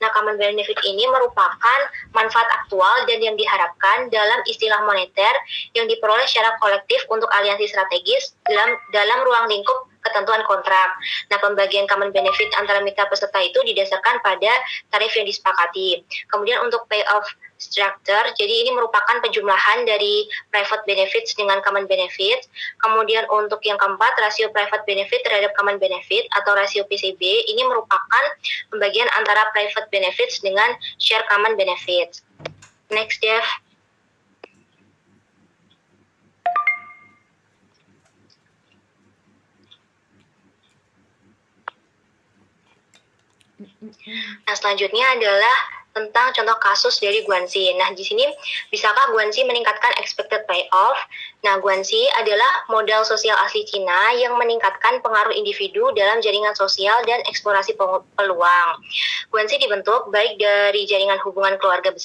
Nah, common benefit ini merupakan manfaat aktual dan yang diharapkan dalam istilah moneter yang diperoleh secara kolektif untuk aliansi strategis dalam dalam ruang lingkup ketentuan kontrak. Nah, pembagian common benefit antara mitra peserta itu didasarkan pada tarif yang disepakati. Kemudian untuk payoff structure, jadi ini merupakan penjumlahan dari private benefits dengan common benefit. Kemudian untuk yang keempat, rasio private benefit terhadap common benefit atau rasio PCB, ini merupakan pembagian antara private benefits dengan share common benefits. Next, Jeff. Nah, selanjutnya adalah tentang contoh kasus dari Guanxi. Nah, di sini bisakah Guanxi meningkatkan expected payoff? Nah, Guanxi adalah modal sosial asli Cina yang meningkatkan pengaruh individu dalam jaringan sosial dan eksplorasi peluang. Guanxi dibentuk baik dari jaringan hubungan keluarga besar